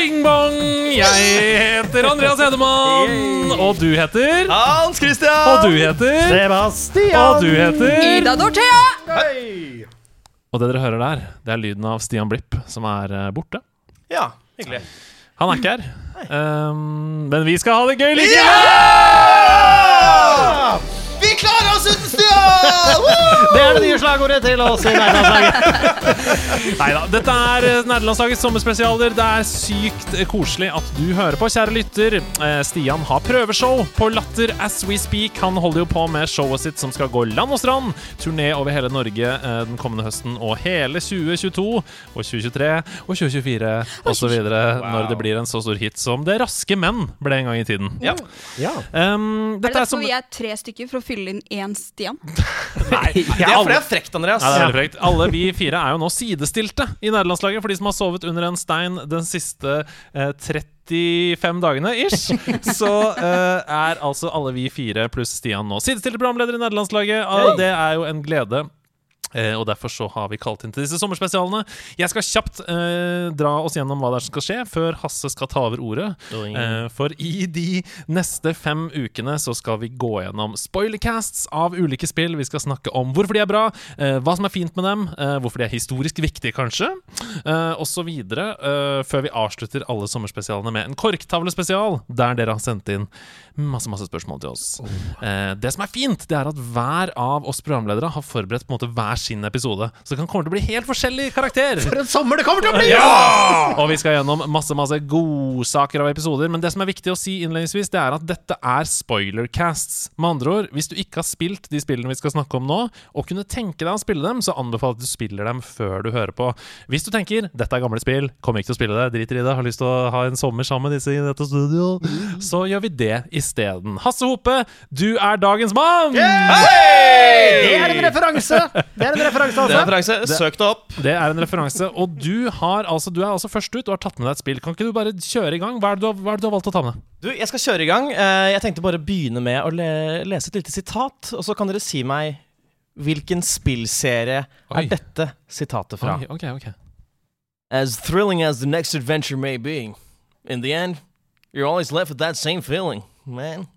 Tjing, sjalabing bong! Jeg heter Andreas Hedemann. Og du heter Hans Christian! Og du heter Sebastian! Og du heter Ida Dorthea! Og det dere hører der, det er lyden av Stian Blipp, som er eh, borte. Ja, hyggelig. Han er ikke her. Um, men vi skal ha det gøy likevel! Vi klarer oss uten Stian! Det er det nye slagordet til oss i nærlandslaget. Neida, Dette er Nerdelandslagets sommerspesialer. Det er sykt eh, koselig at du hører på, kjære lytter. Eh, Stian har prøveshow på Latter as we speak. Han holder jo på med showet sitt som skal gå land og strand. Turné over hele Norge eh, den kommende høsten og hele 2022 og 2023 og 2024 osv. Når det blir en så stor hit som Det raske menn ble en gang i tiden. Ja. Ja. Um, Er det derfor er som vi er tre stykker for å fylle inn én Stian? Det er for det er frekt, Andreas. Nei, det er frekt. Alle vi fire er jo nå sidestilte i nederlandslaget. For de som har sovet under en stein den siste eh, 35 dagene ish, så eh, er altså alle vi fire pluss Stian nå sidestilte programledere i nederlandslaget. Det er jo en glede. Eh, og Derfor så har vi kalt inn til disse sommerspesialene. Jeg skal kjapt eh, dra oss gjennom hva det er som skal skje, før Hasse skal ta over ordet. Eh, for i de neste fem ukene så skal vi gå gjennom spoilercasts av ulike spill. Vi skal snakke om hvorfor de er bra, eh, hva som er fint med dem, eh, hvorfor de er historisk viktige, kanskje, eh, osv. Eh, før vi avslutter alle sommerspesialene med en korktavlespesial, der dere har sendt inn masse masse spørsmål til oss. Eh, det som er fint, det er at hver av oss programledere har forberedt på en måte hver sin episode. Så det kan komme til å bli helt forskjellig karakter. For en sommer det kommer til å bli! Og vi skal gjennom masse masse godsaker av episoder. Men det som er viktig å si innledningsvis, det er at dette er spoilercasts. Med andre ord, hvis du ikke har spilt de spillene vi skal snakke om nå, og kunne tenke deg å spille dem, så anbefaler jeg at du spiller dem før du hører på. Hvis du tenker 'dette er gamle spill, kommer ikke til å spille det, driter i det, har lyst til å ha en sommer sammen med disse i dette studio', så gjør vi det isteden. Hasse Hope, du er dagens mann! Det er en referanse! Det er en referanse, Det er altså. en referanse. Søk det opp. Det er en referanse. Og du, har, altså, du er altså først ut og har tatt med deg et spill. Kan ikke du bare kjøre i gang? Hva er det du har, hva er det du har valgt å ta med? Du, Jeg skal kjøre i gang. Eh, Jeg tenkte bare å begynne med å le lese et lite sitat. Og så kan dere si meg hvilken spillserie Oi. er dette sitatet fra. Oi, okay, okay. As thrilling as the next adventure may be, in the end, you're always left with that same feeling, man.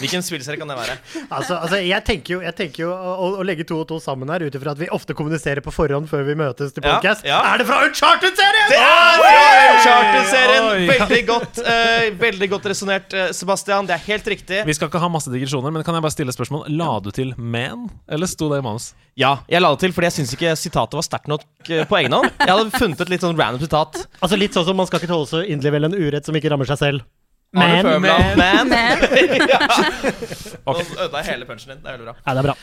Hvilken spillserie kan det være? Altså, altså, jeg tenker jo, jeg tenker jo å, å legge to og to sammen her, ut ifra at vi ofte kommuniserer på forhånd før vi møtes til Ja, podcast. ja. Er det fra Uncharted-serien?! Det er fra Uncharted-serien! Veldig godt uh, Veldig godt resonnert, eh, Sebastian. Det er helt riktig. Vi skal ikke ha masse digresjoner, men kan jeg bare stille spørsmål? La du til man, eller sto det i manus? Ja, jeg la det til fordi jeg syns ikke sitatet var sterkt nok eh, på egen hånd. Jeg hadde funnet et litt sånn random sitat. Altså Litt sånn som man skal ikke tåle så inderlig vel en urett som ikke rammer seg selv. Men, Men ja. Nå ødela jeg hele punchen din. Det er veldig bra. Ja, det er bra.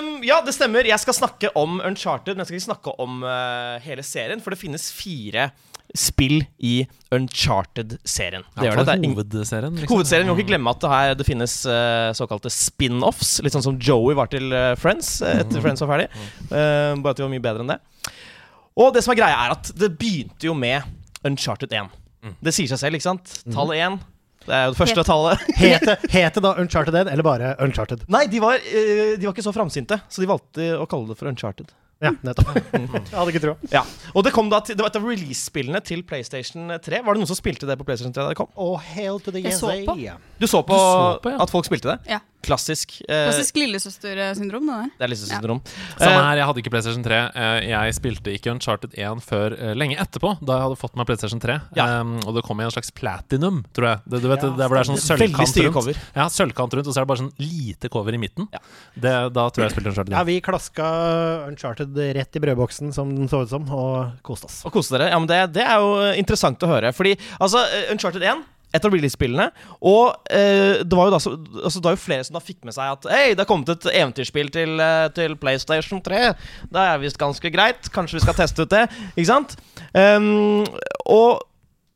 Um, ja, det stemmer. Jeg skal snakke om Uncharted, men jeg skal ikke snakke om uh, hele serien. For det finnes fire spill i Uncharted-serien. Det gjør det. det er hovedserien. Liksom. Hovedserien, Vi må ikke glemme at det, her, det finnes uh, såkalte spin-offs. Litt sånn som Joey var til uh, Friends etter Friends var ferdig. Eh, bare at de var mye bedre enn det. Og det som er greia, er at det begynte jo med Uncharted 1. Det sier seg selv, ikke sant? Tallet 1. Det er jo det første Helt- tallet. Het het det da Uncharted 1, eller bare Uncharted? Nei, de var, eh, de var ikke så framsynte, så de valgte å kalle det for Uncharted. Ja, nettopp. Jeg hadde ikke trua. Ja, Og det kom da til, det var et av release-spillene til PlayStation 3. Var det noen som spilte det på PlayStation 3 da det kom? Oh, hail to the Jeg så på. Du så på, Du så på, ja. at folk spilte det? Ja. Klassisk. Eh, Klassisk lillesøstersyndrom, det der. det er lillesøstersyndrom. Ja. Samme her, jeg hadde ikke PlayStation 3. Eh, Jeg spilte ikke Uncharted 1 før eh, lenge etterpå, da jeg hadde fått meg PlayStation 3. Ja. Um, og det kom i en slags platinum, tror jeg. Det, du vet, Ja, det, det er sånn sølvkant rundt. cover. Ja, sølvkant rundt, og så er det bare sånn lite cover i midten. Ja. Det, da tror jeg jeg spilte Uncharted 1. Ja, vi klaska Uncharted rett i brødboksen, som den så ut som, og koste oss. Og koste dere. Ja, men det, det er jo interessant å høre. Fordi altså, Uncharted 1 et av release-spillene. Og eh, det var jo da så, altså, det var jo flere som da fikk med seg at Hei, det har kommet et eventyrspill til, eh, til PlayStation 3. Det er visst ganske greit. Kanskje vi skal teste ut det. Ikke sant? Um, og,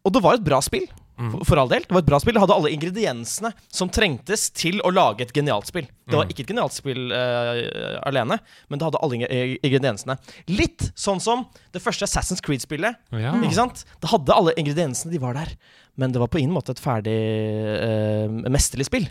og det var et bra spill. For, for all del. Det var et bra spill. Det hadde alle ingrediensene som trengtes til å lage et genialt spill. Det var ikke et genialt spill uh, alene, men det hadde alle ingrediensene. Litt sånn som det første Assassin's Creed-spillet. Ja. Ikke sant? Det hadde alle ingrediensene, de var der. Men det var på ingen måte et ferdig uh, mesterlig spill.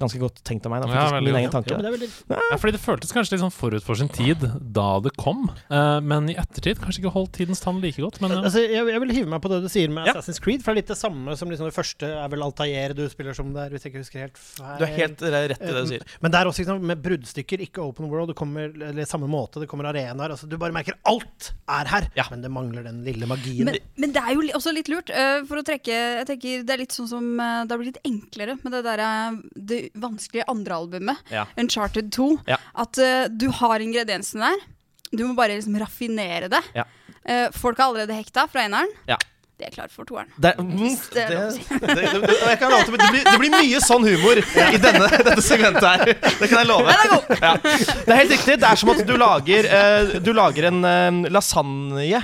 Ganske godt tenkt av meg. Da, faktisk, ja, min egen tanke. Ja, det Ja, fordi det føltes kanskje litt sånn forut for sin tid da det kom. uh, men i ettertid kanskje ikke holdt tidens tann like godt. Men ja. Altså, jeg, jeg vil hive meg på det du sier med Ja. Assassin's Creed. For det er litt det samme som liksom det første er vel Altair du spiller som der, hvis jeg ikke husker helt feil. Du er helt rett i det du sier. Men det er også liksom, med bruddstykker, ikke open world. Det kommer eller samme måte, det kommer arenaer. Altså, du bare merker alt er her, Ja. men det mangler den lille magien. Men, men det er jo også litt lurt. uh, for å trekke jeg tenker Det er litt sånn som uh, Det har blitt litt enklere med det derre eh, det vanskelige andre albumet, Ja. Uncharted 2. Ja. At uh, du har ingrediensene der. Du må bare liksom raffinere det. Ja. Uh, folk er allerede hekta fra eneren. Ja. De er klare for toeren. Det, mm, det det, det, det, blir, mye sånn humor i denne, dette segmentet her. Det kan jeg love. Er! Ja. Det er helt riktig. Det er som at du lager, uh, du lager en uh, lasagne.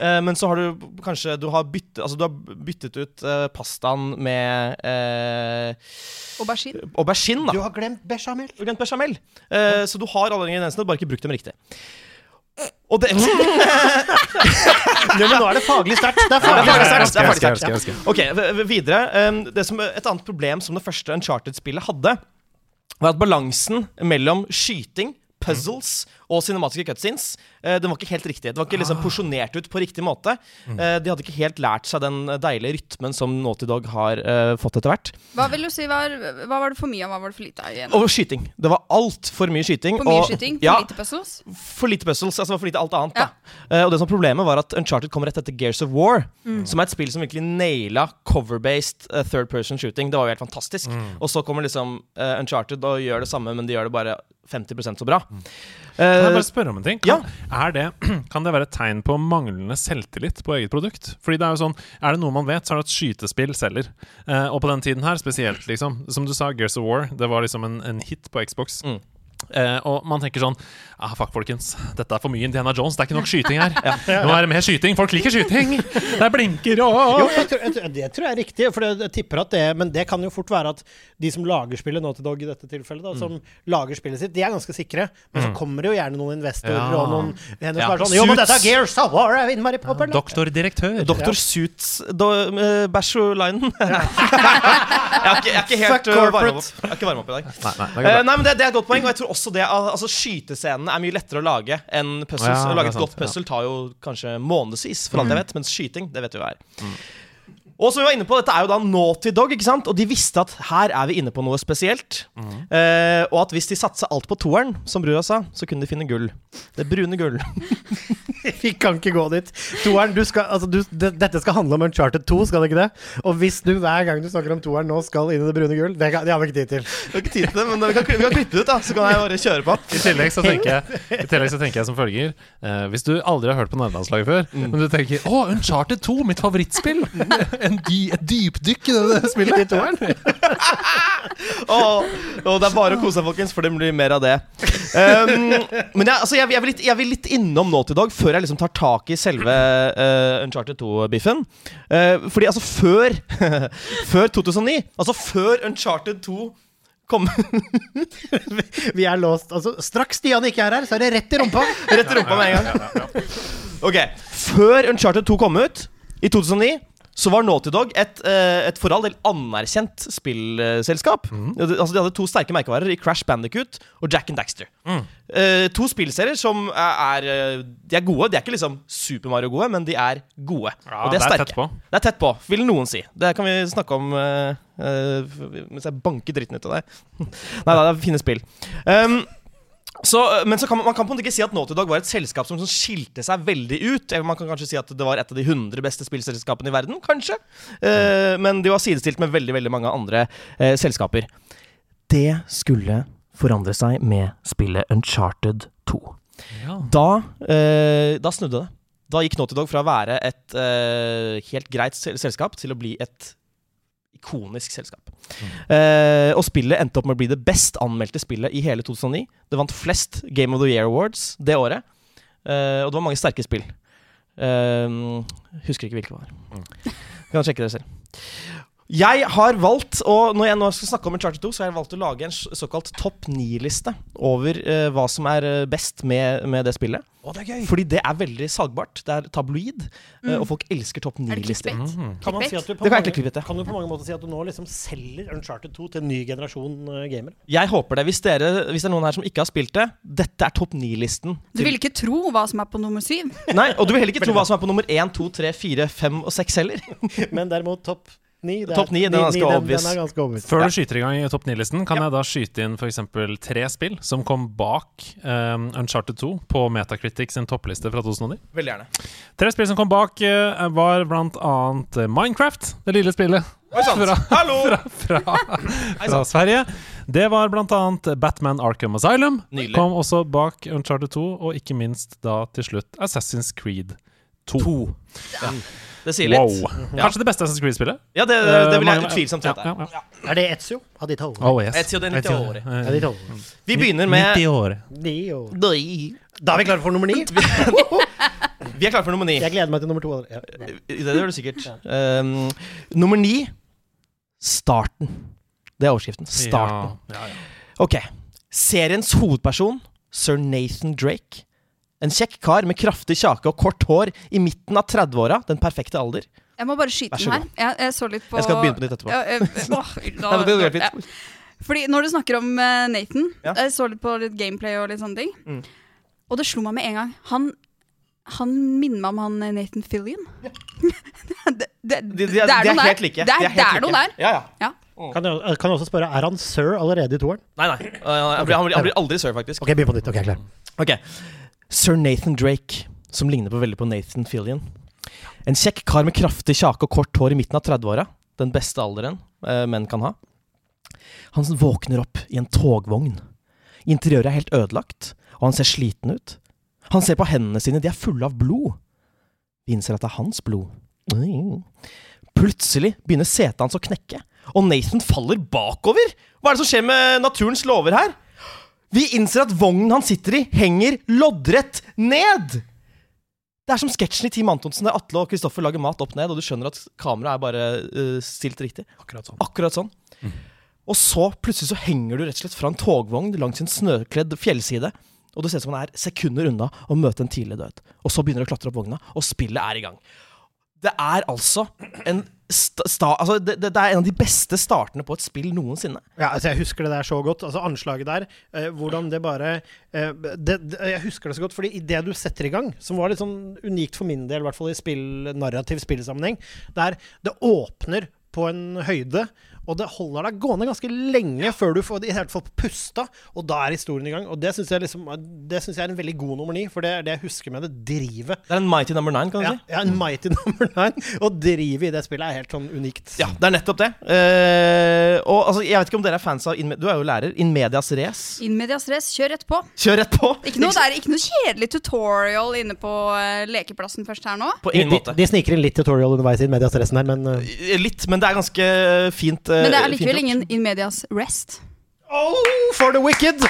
Eh, men så har du kanskje du har, byttet, altså du har byttet ut eh, pastaen med eh, Aubergine. aubergine. Du har glemt bechamel. Du har glemt bechamel. Eh, så du har alle ingrediensene, bare ikke brukt dem riktig. Og det, Nei, men nå er det faglig sterkt. Det er faglig sterkt. Det er sterkt. elsker. Ok, v- videre. Um, det som, et annet problem som det første Uncharted-spillet hadde, var at balansen mellom skyting, puzzles og cinematiske cutscenes Uh, Den var ikke helt riktig. Det var ikke liksom porsjonert ut på riktig måte. Eh, de hadde ikke helt lært seg den deilige rytmen som Naughty Dog har uh, fått etter hvert. Hva vil du si var, hva var det for mye og hva var det for lite av igjen? Og skyting. Det var altfor mye skyting. For mye og, skyting? For ja, lite puzzles? for lite puzzles. Altså for lite alt annet. Ja. Da. Eh, og det som Problemet var at Uncharted kom rett etter Gears of War, Mm. som er et spill som virkelig naila cover-based third person shooting. Det var jo helt fantastisk. Og så kommer liksom Uncharted og gjør det samme, men de gjør det bare 50% så bra. Kan jeg Eh, bare spørre om en ting? Kan, er det, kan det være et tegn på manglende selvtillit på eget produkt? Fordi det Er jo sånn, er det noe man vet, så er det at skytespill selger. Eh, og på den tiden her spesielt, liksom. Som du sa, Gears of War. Det var liksom en, en hit på Xbox. Mm. Eh, og man tenker sånn ah, Fuck, folkens. Dette er for mye Indiana Jones. Det er ikke nok skyting her. Nå er det mer skyting. Folk liker skyting! Det er blinker og Jo, jeg tror, jeg, det tror jeg er riktig, for jeg, jeg tipper at det Men det kan jo fort være at de som lager spillet, nå til Dog i dette tilfellet, da, som lager spillet sitt, de er ganske sikre. Men så kommer det jo gjerne noen investorer Ja. og noen hender Ja. som er sånn Jo, men dette er Gears of War! er innmari populært!» Doktordirektør. Doktor Suits do, uh, Bæsjolinen. jeg, er ikke- jeg er ikke helt Fuck uh, varm opp. Jeg er ikke varm opp i dag. Nei, nei, det uh, nei, men det, det er et godt poeng, og jeg tror også det Altså Skytescenene er mye lettere å lage enn puzzles. Ja, å lage et godt puzzle tar jo kanskje månedsvis, for alt jeg vet, mens skyting, det vet vi hva er. Og som vi var inne på, Dette er jo da Naughty Dog, ikke sant? og de visste at her er vi inne på noe spesielt. Eh, og at hvis de satsa alt på toeren, som brura sa, så kunne de finne gull. Det brune gull. Vi kan ikke gå dit. Toeren, du skal, altså, du, det, dette skal handle om Uncharted 2, skal det ikke det? Og hvis du hver gang du snakker om toeren nå skal inn i det brune gull, det, kan- det har vi ikke tid til. Vi har ikke tid til det, men vi kan, vi kan klippe det ut, da. Så kan jeg bare kjøre på. I tillegg så tenker jeg, i tillegg så tenker jeg som følger eh, Hvis du aldri har hørt på nederlandslaget før, Mm. men du tenker 'Å, Uncharted 2, mitt favorittspill'! en dy, et dypdykk i det spillet. I toeren. og, og det er bare å kose seg, folkens, for det blir mer av det. Um, men jeg, altså, jeg, jeg, vil litt, jeg vil litt innom nå til dag, før jeg liksom tar tak i selve uh, Uncharted 2-biffen. Uh, fordi altså før Før 2009, altså før Uncharted 2 kom Vi er låst. Altså, straks Stian ikke er her, så er det rett i rumpa. Rett i rumpa med en gang. Ok, Før Uncharted 2 kom ut, i 2009, så var Naughty Dog et, eh, et for all del anerkjent spillselskap. Mm. altså, de hadde to sterke merkevarer i Crash Bandicoot og Jack and Daxter. Eh, to spillserier som er, er eh, De er gode. De er ikke liksom Super Mario-gode, men de er gode. Ja, og de er, det er sterke. tett på. Det er tett på, vil noen si. Det kan vi snakke om uh, uh, mens jeg banker dritten ut av deg. Nei da, det er fine spill. Um, så, men så kan man, man kan på en måte ikke si at Naughty Dog var et selskap som, som skilte seg veldig ut. Eller man kan kanskje si at det var et av de 100 beste spillselskapene i verden, kanskje. Eh, men de var sidestilt med veldig veldig mange andre eh, selskaper. Det skulle forandre seg med spillet Uncharted 2. Ja. Da, eh, da snudde det. Da gikk Naughty Dog fra å være et eh, helt greit selskap til å bli et Ikonisk selskap. Eh, og spillet endte opp med å bli det best anmeldte spillet i hele 2009. Det vant flest Game of the Year Awards det året. uh, og det var mange sterke spill. Uh, husker ikke hvilke det var. Kan sjekke dere selv. Jeg har valgt, og når jeg nå skal snakke om Uncharted 2, så har jeg valgt å lage en såkalt topp ni-liste over uh, hva som er eh, best med, med det spillet. Å, det er gøy! Fordi det er veldig salgbart. Det er tabloid, mm. og folk elsker topp Er det 9-lister. clickbait? Mm. Kan, si du kan mange, du på mange måter si at du nå liksom selger Uncharted 2 til en ny generasjon uh, gamere? Jeg håper det. Hvis, dere, hvis det er noen her som ikke har spilt det, dette er topp ni-listen. Du vil ikke tro hva som er på nummer syv. Nei, Og du vil heller ikke tro hva som er på nummer 1, 2, 3, 4, 5 og 6 heller. Men derimot topp 9 det er- Topp ni, den er ganske obvious. Før du skyter i gang i topp 9-listen, kan jeg da skyte inn f.eks. tre spill som kom bak um, Uncharted 2 på Metacritic sin toppliste fra 2009. Veldig gjerne. Tre spill som kom bak, uh, var blant annet eh, Minecraft, det lille spillet Fra- fra, fra, fra Sverige. Det var blant annet Batman Arkham Asylum. Nydelig. Kom også bak Uncharted 2, og ikke minst da til slutt Assassin's Creed 2. Det sier litt. Wow. Ja. Kanskje det beste Assassin's Creed-spillet? Ja, det, det det, vil jeg mange- utvilsomt er. Ja, ja. Er det Ezio? Adito. Oh, yes. Ezio de Nittiore. Ja, de. Vi begynner med 90 år. Da er vi klare for nummer ni. er klare for nummer ni. Jeg gleder meg til nummer to. Ja. Det gjør du sikkert. Um, nummer ni Starten. Det er overskriften. Starten. Ja, ja, ja. Ok. Seriens hovedperson, sir Nathan Drake. En kjekk kar med kraftig kjake og kort hår i midten av 30-åra. Den perfekte alder. Jeg må bare skyte den her. Jeg, jeg så litt på Jeg skal begynne på nytt etterpå. Ja, øh, øh, øh, ja. Fordi når du snakker om eh, Nathan, Ja. jeg så litt på litt gameplay og litt sånne ting. Mm. Og det slo meg med en gang. Han, han minner meg om han eh, Nathan Fillion. det, det, De, de, det er, de er noe der. like. Det er, er like. noe der. Ja, ja. Kan, jeg, kan jeg også spørre, er han sir allerede i toeren? Nei, nei. Uh, Han blir, han blir, aldri sir, faktisk. Ok, begynn på nytt. Ok, jeg er klar. Ok. Sir Nathan Drake, som ligner på veldig på Nathan Fillion. En kjekk kar med kraftig kjake og kort hår i midten av 30-åra. Den beste alderen eh, menn kan ha. Han våkner opp i en togvogn. Interiøret er helt ødelagt, og han ser sliten ut. Han ser på hendene sine, de er fulle av blod. Vi innser at det er hans blod. Plutselig begynner setet hans å knekke, og Nathan faller bakover. Hva er det som skjer med naturens lover her? Vi innser at vognen han sitter i, henger loddrett ned! Det er som sketsjen i Team Antonsen der Atle og Kristoffer lager mat opp ned, og du skjønner at kameraet er bare uh, stilt riktig. Akkurat sånn. Akkurat sånn. Og så plutselig så henger du rett og slett fra en togvogn langs en snøkledd fjellside. Og det ser ut som han er sekunder unna å møte en tidlig død. Og så begynner du å klatre opp vogna, og spillet er i gang. Det er altså en sta, sta, altså det, det, er en av de beste startene på et spill noensinne. Ja, altså Jeg husker det der så godt. Altså Anslaget der. Eh, hvordan det bare eh, det, det, Jeg husker det så godt, fordi idet du setter i gang, som var litt sånn unikt for min del, i hvert fall i spill, narrativ spillsammenheng, der det åpner på en høyde, og det holder deg gående ganske lenge før du får i det hele fall pusta, og da er historien i gang. Og det syns jeg, liksom, det synes jeg er en veldig god nummer ni, for det er det jeg husker med det drivet. Det er en mighty number nine, kan du Ja, si. ja, en mighty number nine. Og drivet i det spillet er helt sånn unikt. Ja, det er nettopp det. Uh, og altså, Jeg vet ikke om dere er fans av Du er jo lærer. In medias race. In medias race, kjør rett på. Kjør rett på! Ikke noe, det er ikke noe kjedelig tutorial inne på uh, lekeplassen først her nå. På en ingen de, måte. de sniker inn litt tutorial underveis i Medias Race her, men uh... Litt, men det er ganske fint. Eh, Men det er likevel ingen in medias rest. Oh, for the wicked!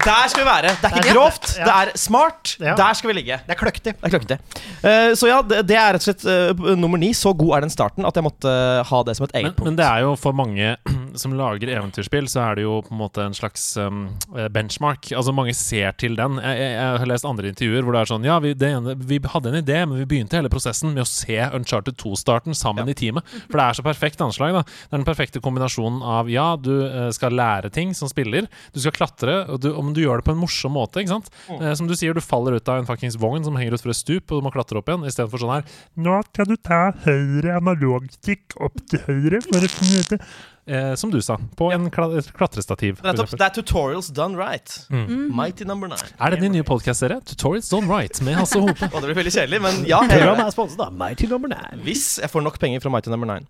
Der skal vi være. Det er ikke grovt, Ja. det er smart. Ja. Der skal vi ligge. Det er kløktig. Det er kløktig. Uh, så ja, det, det er rett og slett uh, nummer ni. Så god er den starten at jeg måtte uh, ha det som et eget Men, punkt. men det er jo for mange som lager eventyrspill, så er det jo på en måte en slags um, eh, benchmark. Altså Mange ser til den. Jeg, jeg, jeg har lest andre intervjuer hvor det er sånn Ja, vi, det ene, vi hadde en idé, men vi begynte hele prosessen med å se Uncharted 2-starten sammen i teamet. For det er så perfekt anslag. da Det er den perfekte kombinasjonen av ja, du eh, skal lære ting som spiller, du skal klatre, og du, om du gjør det på en morsom måte. ikke sant? Mm. som du sier, du faller ut av en fuckings vogn som henger utfor et stup, og du må klatre opp igjen, istedenfor sånn her Nå skal du ta høyre analogstikk opp til høyre for å møte eh, Som du sa, på en kla klatrestativ. Nettopp. Det er tutorials done right. Mm. Mighty number nine. Er det din nye podkast-serie? Tutorials Done Right med Hasse Hope. Det blir veldig kjedelig, men ja. Programmet er sponset av Mighty Number Nine. Hvis jeg får nok penger fra Mighty number nine.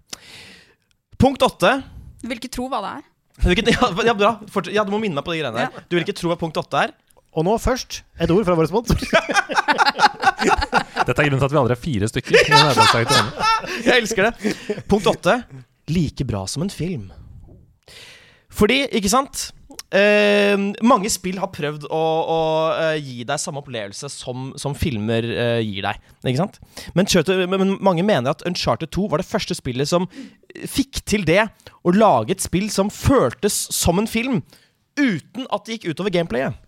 Punkt åtte. Du vil ikke tro hva det er. Ja, ja, bra. Fortsett. ja, du må minne meg på de greiene der. Du vil ikke tro hva punkt åtte er? Og nå først et ord fra vår sponsor. Dette er grunnen til at vi aldri er fire stykker. Jeg elsker det. Punkt åtte. Like bra som en film. Fordi, ikke sant eh, Mange spill har prøvd å, å eh, gi deg samme opplevelse som, som filmer eh, gir deg. Ikke sant? Men, men mange mener at Uncharted 2 var det første spillet som fikk til det å lage et spill som føltes som en film, uten at det gikk utover gameplayet.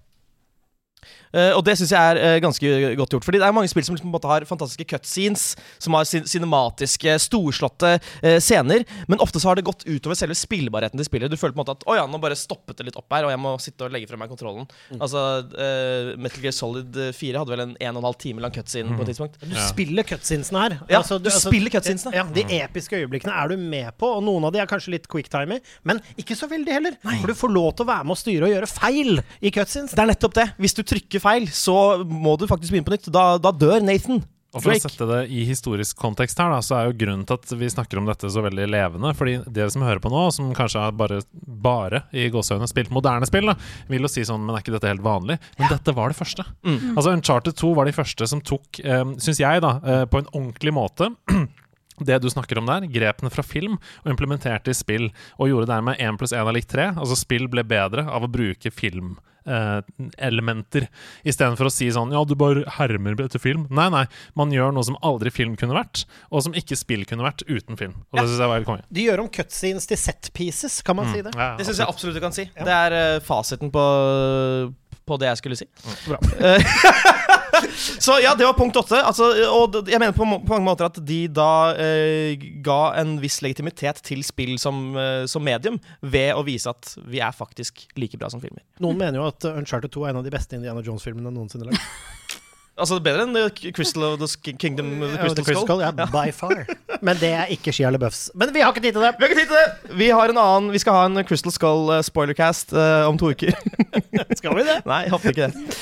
Eh, og det syns jeg er uh, ganske godt gjort. Fordi det er mange spill som liksom på en måte har fantastiske cutscenes, som har sin cinematiske, storslåtte uh, scener, men ofte så har det gått utover selve spillbarheten til spillet. Du føler på en måte at å ja, nå bare stoppet det litt opp her, og jeg må sitte og legge frem meg kontrollen. Altså, eh, Metal Gear Solid 4 hadde vel en en og en halv time lang cutscene på et tidspunkt. Du Ja. spiller cutscenesene her. Ja, Altså, du spiller cutscenesene. Ja, De episke øyeblikkene er du med på, og noen av de er kanskje litt quicktimey, men ikke så veldig heller. For du får lov til å være med og styre og gjøre feil i cutscenes. Det er nettopp det. Hvis du trykker feil, så må du faktisk begynne på nytt. Da, da dør Nathan. Og for å sette det i historisk kontekst her, da, så er jo grunnen til at vi snakker om dette så veldig levende. Fordi dere som hører på nå, som kanskje har bare, bare i gåseøynene spilt moderne spill, da, vil jo si sånn Men er ikke dette helt vanlig? Men dette var det første. Altså Uncharted 2 var de første som tok, eh, syns jeg, da, eh, på en ordentlig måte det du snakker om der, grepene fra film, og implementerte i spill, og gjorde dermed 1 pluss 1 er lik 3. Altså spill ble bedre av å bruke film. Eh, elementer Istedenfor å si sånn Ja, du bare hermer etter film. Nei, nei. Man gjør noe som aldri film kunne vært, og som ikke spill kunne vært uten film. Og det syns jeg var helt konge. De gjør om cutscenes til set pieces, kan man si det? Ja, Det syns jeg absolutt du kan si. Ja. Det er eh, fasiten på, på det jeg skulle si. Bra. Eh, Så ja, det var punkt åtte. Altså, og jeg mener på, på mange måter at de da eh, ga en viss legitimitet til spill som, eh, som medium ved å vise at vi er faktisk like bra som filmer. Noen mener jo at Uncharted 2 er en av de beste Indiana Jones-filmene noensinne lagd. Altså bedre enn Crystal of the Kingdom of the Crystal, The Crystal Skull. Skull, ja, by far. Men det er ikke Shia LaBeoufs. Men vi har ikke tid til det! Vi har ikke tid til det! Vi har en annen Vi skal ha en Crystal Skull eh, spoilercast uh, om to uker. Skal vi det? Nei, jeg håper ikke det.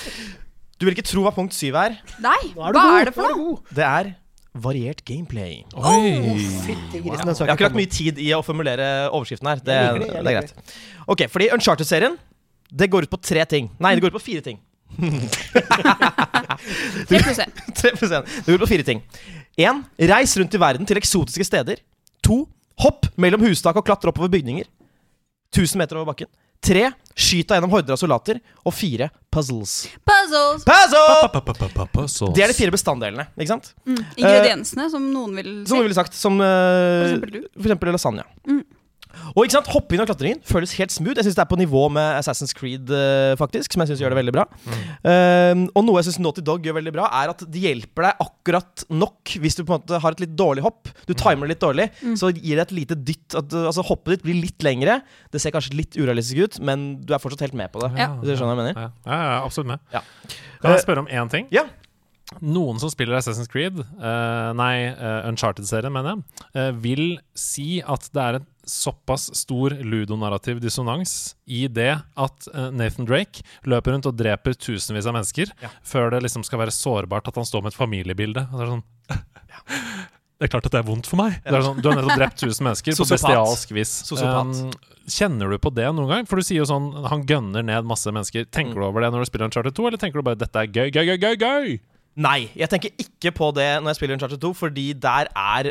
Du vil ikke tro hva punkt syv er. Nei, Nå er du hva god, er det for noe? Det er variert gameplay. Oi! Fytti grisen, Jeg har ikke lagt mye tid i å formulere overskriften her. Det, det, det er greit. Ok, fordi Uncharted-serien Det går ut på tre ting. Nei, det går ut på fire ting. 3 pluss 1. 3 pluss 1. Det går ut på fire ting. 1. Reis rundt i verden til eksotiske steder. 2. Hopp mellom hustak og klatre oppover bygninger. 1000 meter over bakken. 3. skyta gjennom horder av soldater. Og 4. Puzzles. Puzzles! Puzzle! Det er de fire bestanddelene, ikke sant? Mm. Ingrediensene, som noen vil si. Som noen ville sagt. Som uh, For eksempel du. for eksempel lasagne. Mm. Og ikke sant, Hopping og klatringen føles helt smooth. Jeg syns det er på nivå med Assassin's Creed, eh, faktisk. Som jeg synes gjør det veldig bra. Eh, og noe jeg syns Naughty Dog gjør veldig bra, er at de hjelper deg akkurat nok hvis du på en måte har et litt dårlig hopp. Du timer det litt dårlig, så gir det et lite dytt. At, altså Hoppet ditt blir litt lengre. Det ser kanskje litt urealistisk ut, men du er fortsatt helt med på det. Ja. Hvis du skjønner hva jeg mener? Ja, jeg er absolutt med. Ja. Kan jeg Eh, spørre om én ting? Ja. Noen som spiller Assassin's Creed, uh, nei, uh, Uncharted-serien, mener jeg, uh, vil si at det er en såpass stor ludonarrativ dissonans i det at eh, Nathan Drake løper rundt og dreper tusenvis av mennesker Ja. før det liksom skal være sårbart at han står med et familiebilde. Og det er sånn Det er klart at det er vondt for meg. Det er sånn, du har nettopp drept 1000 mennesker på bestialsk vis. Um, kjenner du på det noen gang? For du sier jo sånn Han gønner ned masse mennesker. Tenker Mm. du over det når du spiller en Charter 2, eller tenker du bare 'dette er gøy, gøy, gøy, gøy'? Nei, jeg tenker ikke på det når jeg spiller Uncharted 2, fordi der er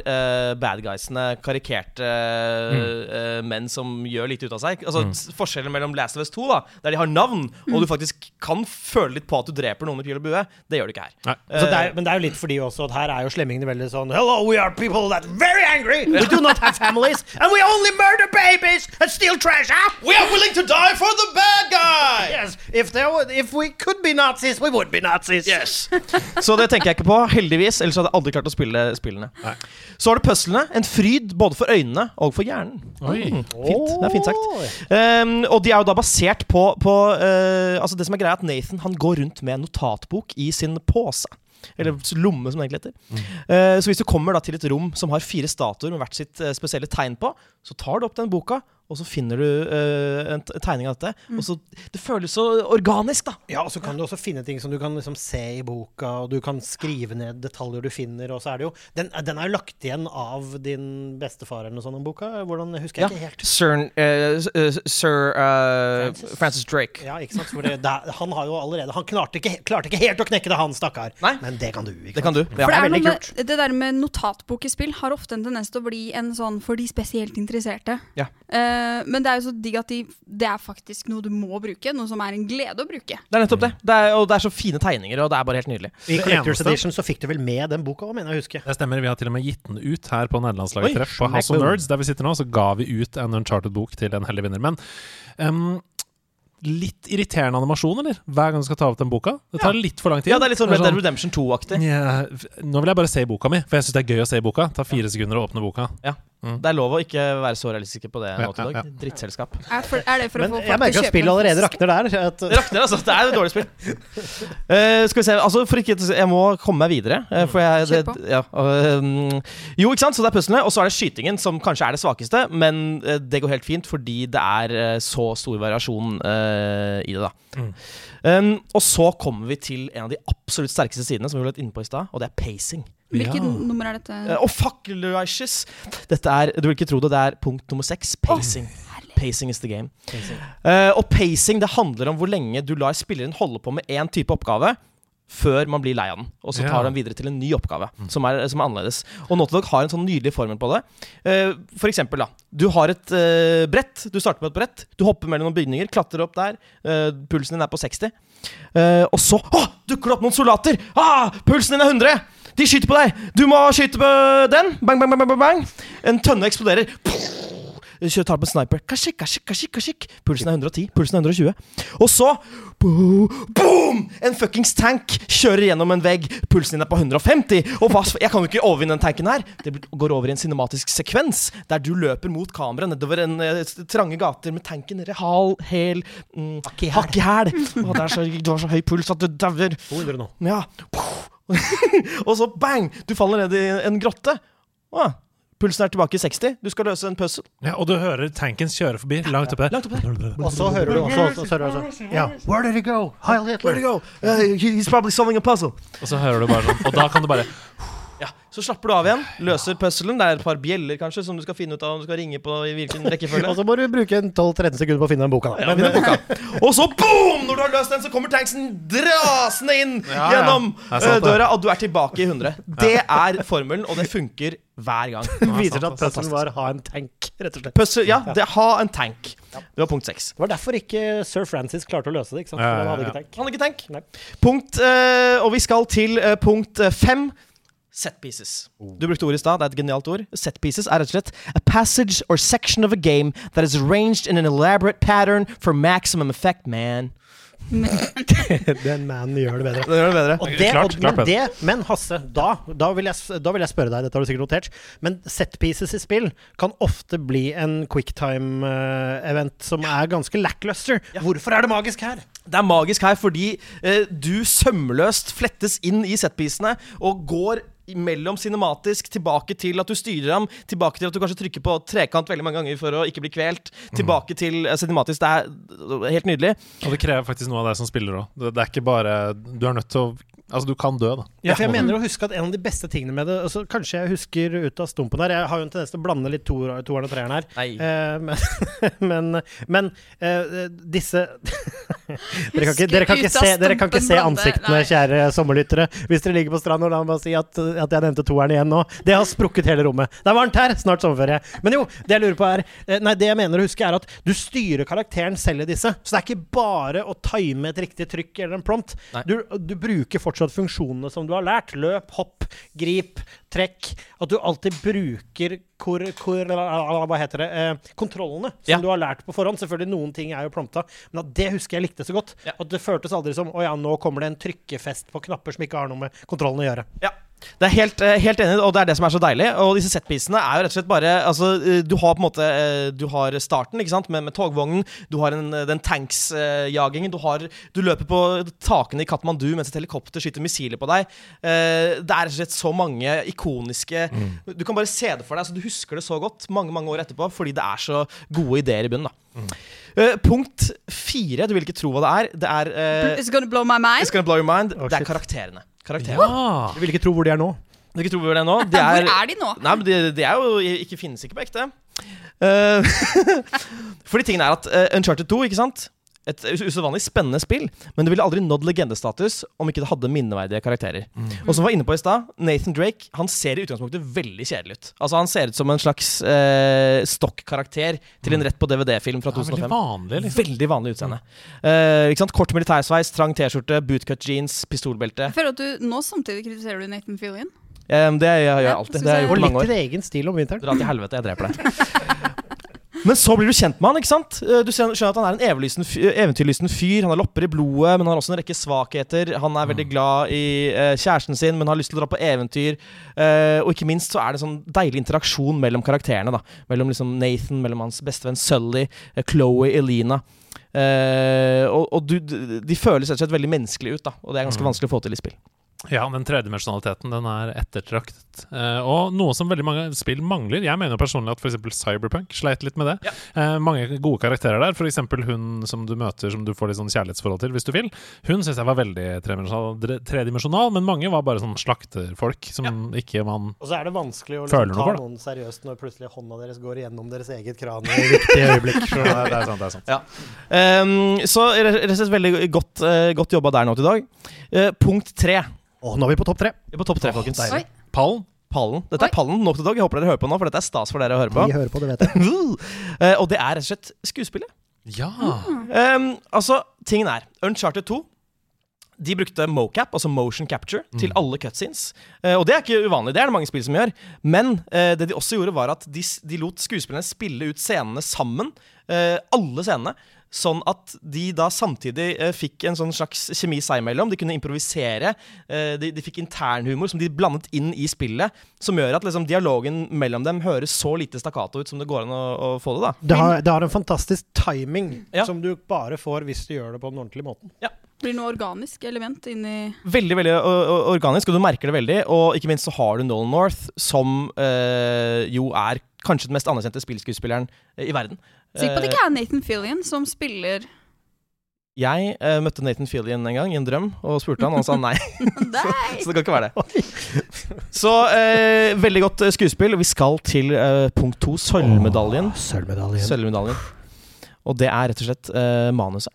badguysene bad guysene karikerte uh, menn som gjør litt ut av seg. Altså mm. Forskjellen mellom Last of Us 2, da der de har navn, og du faktisk kan føle litt på at du dreper noen med pil og bue, det gjør du ikke her. Det er, men det er jo litt fordi også at her er jo slemmingene veldig sånn Hello, we are people that are very angry. We do not have families, and we only murder babies and steal treasure. We are willing to die for the if there were, if we could be Nazis, we would be Nazis. Yes. Så det tenker jeg ikke på, heldigvis. Ellers hadde jeg aldri klart å spille spillene. Nei. Så har du puzzlene. En fryd både for øynene og for hjernen. Oi. Mm, fint. Det er fint sagt. Um, og de er jo da basert på, på uh, Altså Det som er greia, er at Nathan han går rundt med en notatbok i sin pose. Eller lomme, som det egentlig heter. Uh, så hvis du kommer da til et rom som har fire statuer med hvert sitt uh, spesielle tegn på, så tar du opp den boka, og så finner du uh, en tegning av dette. Mm. Og så, det føles så organisk, da. Ja, og så kan du også finne ting som du kan liksom se i boka, og du kan skrive ned detaljer du finner, og så er det jo Den, den er jo lagt igjen av din bestefar eller noe sånt, om boka. Hvordan husker jeg ikke helt. Sir, uh, eh, Sir uh, Francis. Francis. Drake. Ja, ikke sant? For det, det, han har jo allerede Han klarte ikke, klarte ikke helt å knekke det, han stakkar. Nei. Men det kan du. Ikke Det kan du. For det, er veldig kult. det der med notatbok i spill har ofte en tendens til å bli en sånn for de spesielt interesserte. Ja. Eh, men det er jo så digg at de, det er faktisk noe du må bruke. Noe som er en glede å bruke. Det er nettopp det. det er, og det er så fine tegninger, og det er bare helt nydelig. I Collectors Edition så fikk du vel med den boka òg, mener jeg å huske. Det stemmer, vi har til og med gitt den ut her på nederlandslaget treff. På House of. Nerds, der vi sitter nå, så ga vi ut en Uncharted-bok til en heldig vinner. Men um, litt irriterende animasjon, eller? Hver gang du skal ta opp den boka. Det tar litt for lang tid. Ja, det er litt sånn Red er Dead Redemption 2-aktig. Yeah. nå vil jeg bare se boka mi, for jeg syns det er gøy å se boka. Det tar fire sekunder å åpne boka. Det er lov å ikke være så realistiske på det. Ja, Naughty dag. ja, ja. Drittselskap. Er, for, er det for Men å få jeg folk merker at spillet allerede rakner der. At, Det rakner, altså. Det er et dårlig spill. Uh, skal vi se Altså, for ikke Jeg må komme meg videre. Uh, for jeg det, på. ja, uh, Jo, ikke sant? Så det er puslene, og så er det skytingen, som kanskje er det svakeste. Men det går helt fint, fordi det er så stor variasjon i det, da. Mm. Um, og så kommer vi til en av de absolutt sterkeste sidene, som vi ble inne på i stad, og det er pacing. Hvilket Ja. nummer er dette? Å, oh, fuck, Luicious! Dette er, du vil ikke tro det, det er punkt nummer seks. Pacing. Pacing is the game. Uh, og pacing det handler om hvor lenge du lar spilleren holde på med én type oppgave. Før man blir lei av den, og så tar Ja. den videre til en ny oppgave. Som, er, som er annerledes Og Naughty Dog har en sånn nydelig formel på det. Uh, for eksempel, da. Du har et uh, brett. Du starter med et brett. Du hopper mellom noen bygninger, klatrer opp der. Uh, pulsen din er på 60. Eh, og så oh, dukker det opp noen soldater! Ah, pulsen din er 100! De skyter på deg! Du må skyte på den! Bang, bang, bang, bang, bang. En tønne eksploderer. Kjører tar på en sniper. Kashik, kashik, kashik, kashik. Pulsen er 110. Pulsen er 120. Og så Boom! En fuckings tank kjører gjennom en vegg. Pulsen din er på 150. Og hva, jeg kan jo ikke overvinne den tanken her. Det går over i en cinematisk sekvens der du løper mot kamera nedover en eh, trange gater med tanken hal, hel mm, Hakk i hæl. Å, det er så- Du har så høy puls at du dauer. 200 nå. Ja. og så bang! Du faller ned i en grotte. Ah, pulsen er tilbake i 60. Du skal løse en puzzle. Ja, og du hører tankens kjøre forbi langt oppe. Langt oppe. Og så hører du også, så hører du også Ja. Where did he go? Heil Hitler. Where did he go? Uh, he's probably solving a puzzle. Og så hører du bare sånn Og da kan du bare Ja, Så slapper du av igjen. Løser puzzlen. Det er et par bjeller kanskje som du skal finne ut av om du skal ringe på i hvilken rekkefølge. Og så må du bruke 12-13 sekunder på å finne den boka. Da. Ja, finne boka. Og så boom! Når du har løst den, så kommer tanksen drasende inn Ja, gjennom er eh, døra, og du er tilbake i 100. Det er formelen, og det funker hver gang. Det viser at er puzzlen var ha en tank, rett og slett. Puzzle, ja, det ha en tank. Det var punkt seks. Det var derfor ikke sir Francis klarte å løse det. ikke sant? Ja, For ja, han hadde ja. ikke tank. Han hadde ikke tank. Punkt, uh, og vi skal til uh, punkt fem. Set pieces. Du brukte ordet i stad. Det er et genialt ord. Set pieces er rett og slett a passage or section of a game that is arranged in an elaborate pattern for maximum effect, man. Den mannen gjør det bedre. Det gjør det bedre. Og det, Klart, og, klart men, det, men Hasse, da, da, vil jeg, da vil jeg spørre deg, dette har du sikkert notert, men set pieces i spill kan ofte bli en quicktime-event som er ganske lackluster. Hvorfor er det magisk her? Det er magisk her fordi eh, du sømløst flettes inn i setpiecene og går mellom cinematisk, tilbake til at du styrer ham, tilbake til at du kanskje trykker på trekant veldig mange ganger for å ikke bli kvelt, tilbake til eh, cinematisk. Det er helt nydelig. Og det krever faktisk noe av deg som spiller òg. Det, det er ikke bare Du er nødt til å Altså, du kan dø, da. Ja, for jeg mener å huske at en av de beste tingene med det altså, Kanskje jeg husker ut av stumpen her. Jeg har jo en tendens til å blande litt toeren toeren og treeren her. Nei. Eh, men men, men eh, disse dere, kan ikke, dere, kan ikke se, dere kan ikke se ansiktene, nei. kjære sommerlyttere. Hvis dere ligger på stranda, la meg si at, at jeg nevnte toeren igjen nå. Det har sprukket hele rommet. Det er varmt her! Snart sommerferie. Men jo, det jeg lurer på er eh, Nei, det jeg mener å huske, er at du styrer karakteren selv i disse. Så det er ikke bare å time et riktig trykk eller en prompt. Du, du bruker fortsatt funksjonene som du har lært. Løp, hopp, grip, trekk. At du alltid bruker kor, kor, hva heter det, eh, kontrollene som Ja. du har lært på forhånd. Selvfølgelig noen ting er jo plomta men at det husker jeg likte så godt. Ja. At det føltes aldri som å ja, nå kommer det en trykkefest på knapper som ikke har noe med kontrollen å gjøre. Ja, Det er helt, eh, helt enig, og det er det som er så deilig. Og disse setpisene er jo rett og slett bare altså, eh, Du har på en måte eh, Du har starten ikke sant? Med, med togvognen, du har en, den tanks-jagingen, du, har- du løper på takene i Katmandu mens et helikopter skyter missiler på deg. Eh, Det er rett og slett så mange ikoniske Du kan bare se det for deg, Altså, du husker det så godt mange mange år etterpå fordi det er så gode ideer i bunnen. da Eh, Punkt fire, du vil ikke tro hva det er. Det er uh, It's gonna blow my mind. It's gonna blow your mind. Oh, det er karakterene. Karakterene. Ja. Jeg vil ikke tro hvor de er nå. Du ikke tro hvor de er nå? De er, Hvor er de nå? Nei, men det, de er jo ikke finnes ikke på ekte. Uh, fordi tingen er at uh, Uncharted 2, ikke sant? Et us- usedvanlig spennende spill, men det ville aldri nådd legendestatus om ikke det hadde minneverdige karakterer. Og som vi var inne på i stad, Nathan Drake han ser i utgangspunktet veldig kjedelig ut. Altså Han ser ut som en slags eh, stokkarakter til en rett på DVD-film fra Det er veldig 2005. vanlig, liksom. Veldig vanlig utseende. Eh, ikke sant? Kort militærsveis, trang T-skjorte, bootcut jeans, pistolbelte. Jeg føler at du nå samtidig kritiserer du Nathan Fillion. Eh, det gjør jeg alltid. Det har jeg jeg- Og gjort litt mange år. din egen stil om vinteren. Dra til helvete, jeg dreper deg. Men så blir du kjent med han. ikke sant? Eh, Du skjønner at han er en eventyrlysten fyr. Han har lopper i blodet, men han har også en rekke svakheter. Han er veldig glad i eh, kjæresten sin, men har lyst til å dra på eventyr. Eh, og ikke minst så er det en sånn deilig interaksjon mellom karakterene. da Mellom liksom Nathan, mellom hans bestevenn Sully, Chloé, Elina. Og og du, de de føles rett og slett veldig menneskelige ut, da og det er ganske vanskelig å få til i spill. Ja, den tredimensjonaliteten den er ettertraktet. Eh, og noe som veldig mange spill mangler. Jeg mener personlig at f.eks. Cyberpunk sleit litt med det. Ja. Eh, mange gode karakterer der. F.eks. hun som du møter som du får litt sånn kjærlighetsforhold til, hvis du vil. Hun syns jeg var veldig tredimensjonal, tredimensjonal, men mange var bare sånn slakterfolk som ikke man Og så er det vanskelig å liksom, ta for noen seriøst når plutselig hånda deres går igjennom deres eget kran i viktige øyeblikk. Så det, er, sant, det er sant. Um, så rett og slett veldig godt, uh, godt jobba der nå til dag. Eh, punkt tre. Og nå er vi på topp tre. Vi er på topp tre, folkens. Oi. Pallen. Pallen. Dette Oi. er pallen nok til dag. Jeg håper dere hører på nå, for dette er stas for dere å høre på. Vi hører på, det vet jeg. Eh, og det er rett og slett skuespillet. Ja. Um, altså, tingen er Uncharted 2 de brukte mocap, altså motion capture, til alle cutscenes. Eh, og det er ikke uvanlig, det er det mange spill som gjør. Men eh, det de også gjorde, var at de, de lot skuespillerne spille ut scenene sammen. eh, alle scenene. Sånn at de da samtidig eh, fikk en sånn slags kjemi seg imellom. De kunne improvisere. eh, de, de fikk internhumor som de blandet inn i spillet. Som gjør at liksom, dialogen mellom dem høres så lite stakkato ut som det går an å, å få det. da Det har, det har en fantastisk timing Ja. som du bare får hvis du gjør det på den ordentlige måten. Blir det noe organisk element inni Veldig veldig organisk, og du merker det veldig. Og ikke minst så har du Nolan North, som øh, jo er kanskje den mest anerkjente spillskuespilleren i verden. Sikker på at det ikke er Nathan Fillion som spiller Jeg eh, møtte Nathan Fillion en gang i en drøm og spurte han, og han sa nei. Nei! Så det kan ikke være det. Så eh, veldig godt eh, skuespill. Vi skal til eh, punkt to, sølvmedaljen. Oh, Sølvmedaljen. Sølvmedaljen. Og det er rett og slett eh, manuset.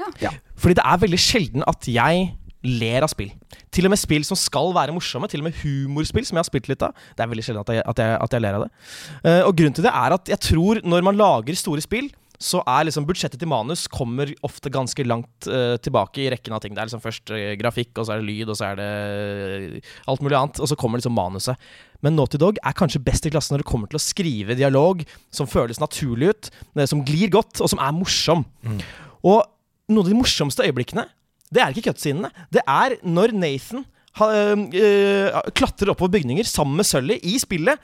Ja. Ja. Fordi det er veldig sjelden at jeg ler av spill. Til og med spill som skal være morsomme, til og med humorspill som jeg har spilt litt av. Det er veldig sjelden at jeg, at jeg, at jeg ler av det. Uh, og grunnen til det er at jeg tror når man lager store spill, så er liksom budsjettet til manus kommer ofte ganske langt uh, tilbake i rekken av ting. Det er liksom først uh, grafikk, og så er det lyd, og så er det alt mulig annet. Og så kommer liksom manuset. Men Naughty Dog er kanskje best i klassen når det kommer til å skrive dialog som føles naturlig ut, som glir godt, og som er morsom. Og noen av de morsomste øyeblikkene, det er ikke cutscenene. Det er når Nathan ha, øh, klatrer oppover bygninger sammen med Sully i spillet.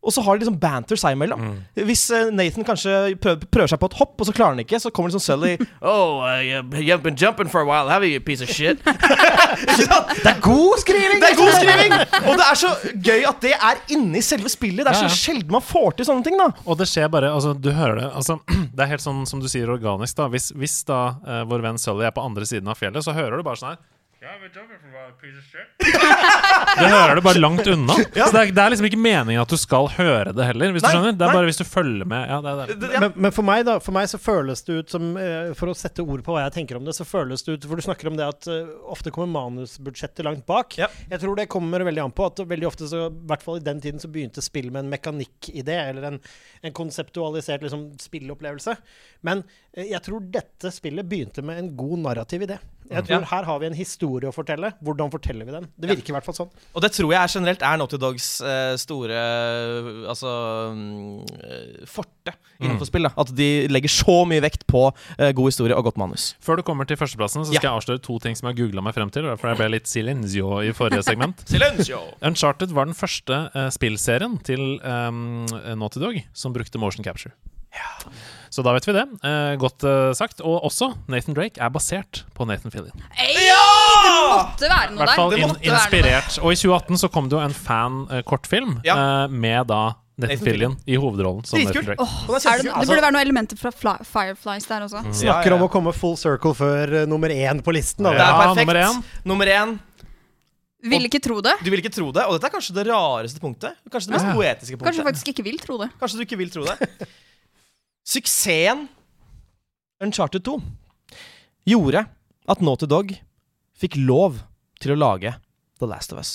Og så har de liksom banter seg imellom. Hvis øh, Nathan kanskje prøver, prøver seg på et hopp, og så klarer han ikke, så kommer liksom Sully Oh, uh, you've been jumping for a while, have you, you piece of shit? Det er god skriving! Det er god skriving! Og det er så gøy at det er inni selve spillet. Det er så ja. sjelden man får til sånne ting, da. Og det skjer bare Altså, du hører det altså, Det er helt sånn som du sier organisk, da. Hvis, hvis da uh, vår venn Sully er på andre siden av fjellet, så hører du bare sånn her «Yeah, hører jumping for a piece of shit». Du bare langt unna. Så det er, det er liksom ikke meningen at du skal høre det heller, hvis Nei, du skjønner. Det nei. er bare hvis du følger med. Ja, det er det. Det- Men, men for meg da, for meg så føles det ut som eh, For å sette ord på hva jeg tenker om det, så føles det ut For du snakker om det at eh, ofte kommer manusbudsjettet langt bak. Ja. Jeg tror det kommer veldig an på at veldig ofte, så, i hvert fall i den tiden, så begynte spill med en mekanikkidé, eller en, en konseptualisert liksom, spillopplevelse. Men eh, jeg tror dette spillet begynte med en god narrativ idé. Jeg tror Her har vi en historie å fortelle. Hvordan forteller vi den? Det virker i hvert fall sånn. Og det tror jeg er generelt er Naughty Dogs eh, store eh, Altså mm, eh, forte innenfor spill. da At de legger så mye vekt på eh, god historie og godt manus. Før du kommer til førsteplassen, så skal jeg avsløre to ting som jeg googla meg frem til. og Derfor jeg ble litt silenzio i forrige segment. Silencio! Uncharted var den første eh, spillserien til um, Naughty Dog som brukte motion capture. Så da vet vi det. Eh, godt eh, sagt. Og også Nathan Drake er basert på Nathan Fillion. Ja! Det måtte være noe hvert fall der. Være noe der. inspirert. Og i 2018 så kom det jo en fan-kortfilm Ja. eh, med da Nathan Fillion i hovedrollen som Nathan Drake. Oh, det det, det burde være noen elementer fra fly, Fireflies der også. Mm. Snakker Ja, ja, ja. om å komme full circle før uh, nummer én på listen. Da. Det er Ja, perfekt. nummer én. Nummer én. Vil ikke tro det. Du vil ikke tro det, og dette er kanskje det rareste punktet. Kanskje det mest Ja. poetiske punktet. Kanskje du faktisk ikke vil tro det. Kanskje du ikke vil tro det. Suksessen Uncharted 2 gjorde at Naughty Dog fikk lov til å lage The Last of Us.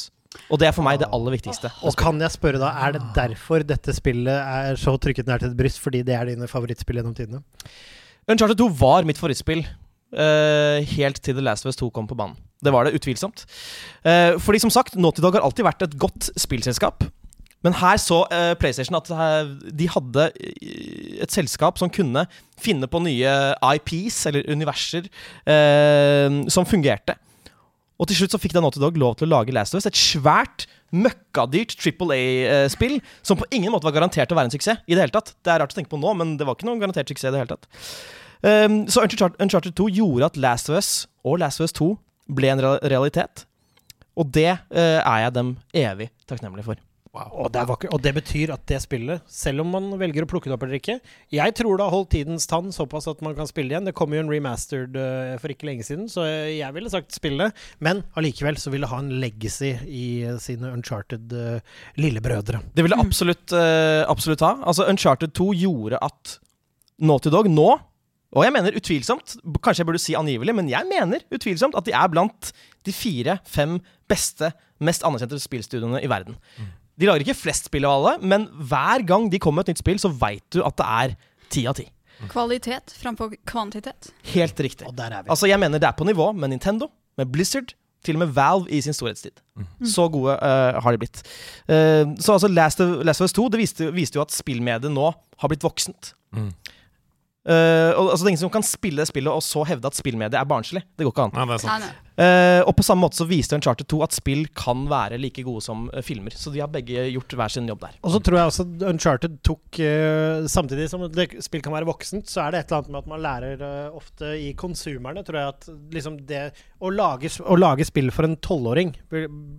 Og det er for meg det aller viktigste. Og kan jeg spørre da, er det derfor dette spillet er så trykket nær til et bryst? Fordi det er dine favorittspill gjennom tidene? Uncharted 2 var mitt favorittspill uh, helt til The Last of Us 2 kom på banen. Det var det utvilsomt. Uh, fordi som sagt, Naughty Dog har alltid vært et godt spillselskap. Men her så uh, PlayStation at de hadde eh, et selskap som kunne finne på nye IPs, eller universer, uh, som fungerte. Og til slutt så fikk da Naughty Dog lov til å lage Last of Us. Et svært, møkkadyrt Triple A-spill som på ingen måte var garantert å være en suksess. i det hele tatt. Det er rart å tenke på nå, men det var ikke noen garantert suksess i det hele tatt. Um, så Uncharted, Uncharted 2 gjorde at Last of Us og Last of Us 2 ble en realitet. Og det uh, er jeg dem evig takknemlig for. Og det, er og det betyr at det spillet, selv om man velger å plukke det opp eller ikke Jeg tror det har holdt tidens tann såpass at man kan spille det igjen. Det kom jo en remastered uh, for ikke lenge siden, så jeg ville sagt spille det. Men allikevel så vil det ha en legacy i eh, sine uncharted uh, lillebrødre. Det vil det absolutt, uh, absolutt ha. Altså Uncharted 2 gjorde at Naughty Dog nå og jeg mener utvilsomt, kanskje jeg burde si angivelig, men jeg mener utvilsomt at de er blant de fire-fem beste, mest anerkjente spillstudioene i verden. De lager ikke flest spill av alle, men hver gang de kommer med et nytt spill, så veit du at det er ti av ti. Kvalitet framfor kvantitet. Helt riktig. Og der er vi. Altså, jeg mener det er på nivå med Nintendo, med Blizzard, til og med Valve i sin storhetstid. Så gode uh, har de blitt. Uh, så altså Last of, Last of Us 2 det viste, viste jo at spillmediet nå har blitt voksent. Mm. Uh, og, altså, det er ingen som kan spille det spillet og så hevde at spillmediet er barnslig. Det går ikke an. Ja, Eh, og på samme måte så viste Uncharted 2 at spill kan være like gode som uh, filmer. Så de har begge gjort hver sin jobb der. Og så tror jeg også Uncharted tok uh, Samtidig som det spill kan være voksent, så er det et eller annet med at man lærer ofte i konsumerne, tror jeg at liksom det å lage, å lage spill for en tolvåring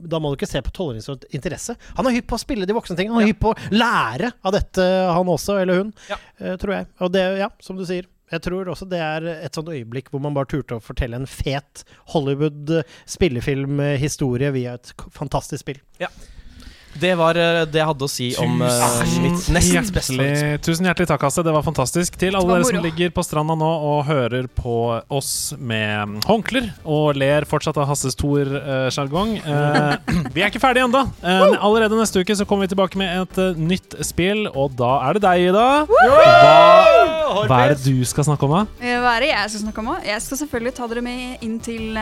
Da må du ikke se på tolvåringens interesse. Han er hypp på å spille de voksne tingene. Han er hypp på å lære av dette, han også, eller hun, Ja. tror jeg. Og det, ja, som du sier. Jeg tror også det er et sånt øyeblikk hvor man bare turte å fortelle en fet Hollywood eh, spillefilmhistorie via et fantastisk spill. Det var eh, det jeg hadde å si om uh, mitt nest beste. Tusen hjertelig takk, Hasse. Det var fantastisk. Til alle dere som ligger på stranda nå og hører på oss med håndklær og ler fortsatt av Hasses Thor-sjargong. Eh, vi er ikke ferdige ennå. Allerede neste uke så kommer vi tilbake med et nytt spill, og da er det deg, Ida. Hva, hva er det du skal snakke om, da? Hva er det jeg skal snakke om? Jeg skal selvfølgelig ta dere med inn til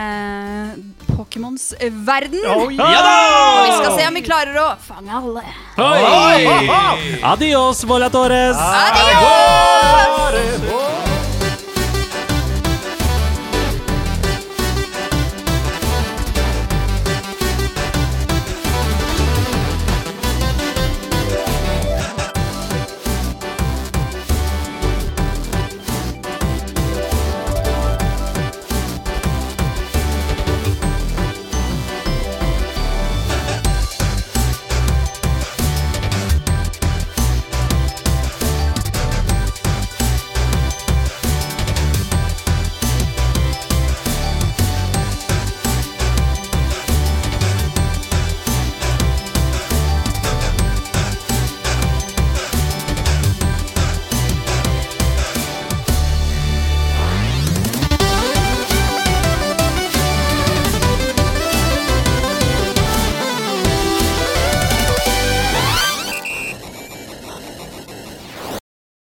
Pokémons verden. Ja da! Og vi skal se om vi klarer å fang alle. Oi!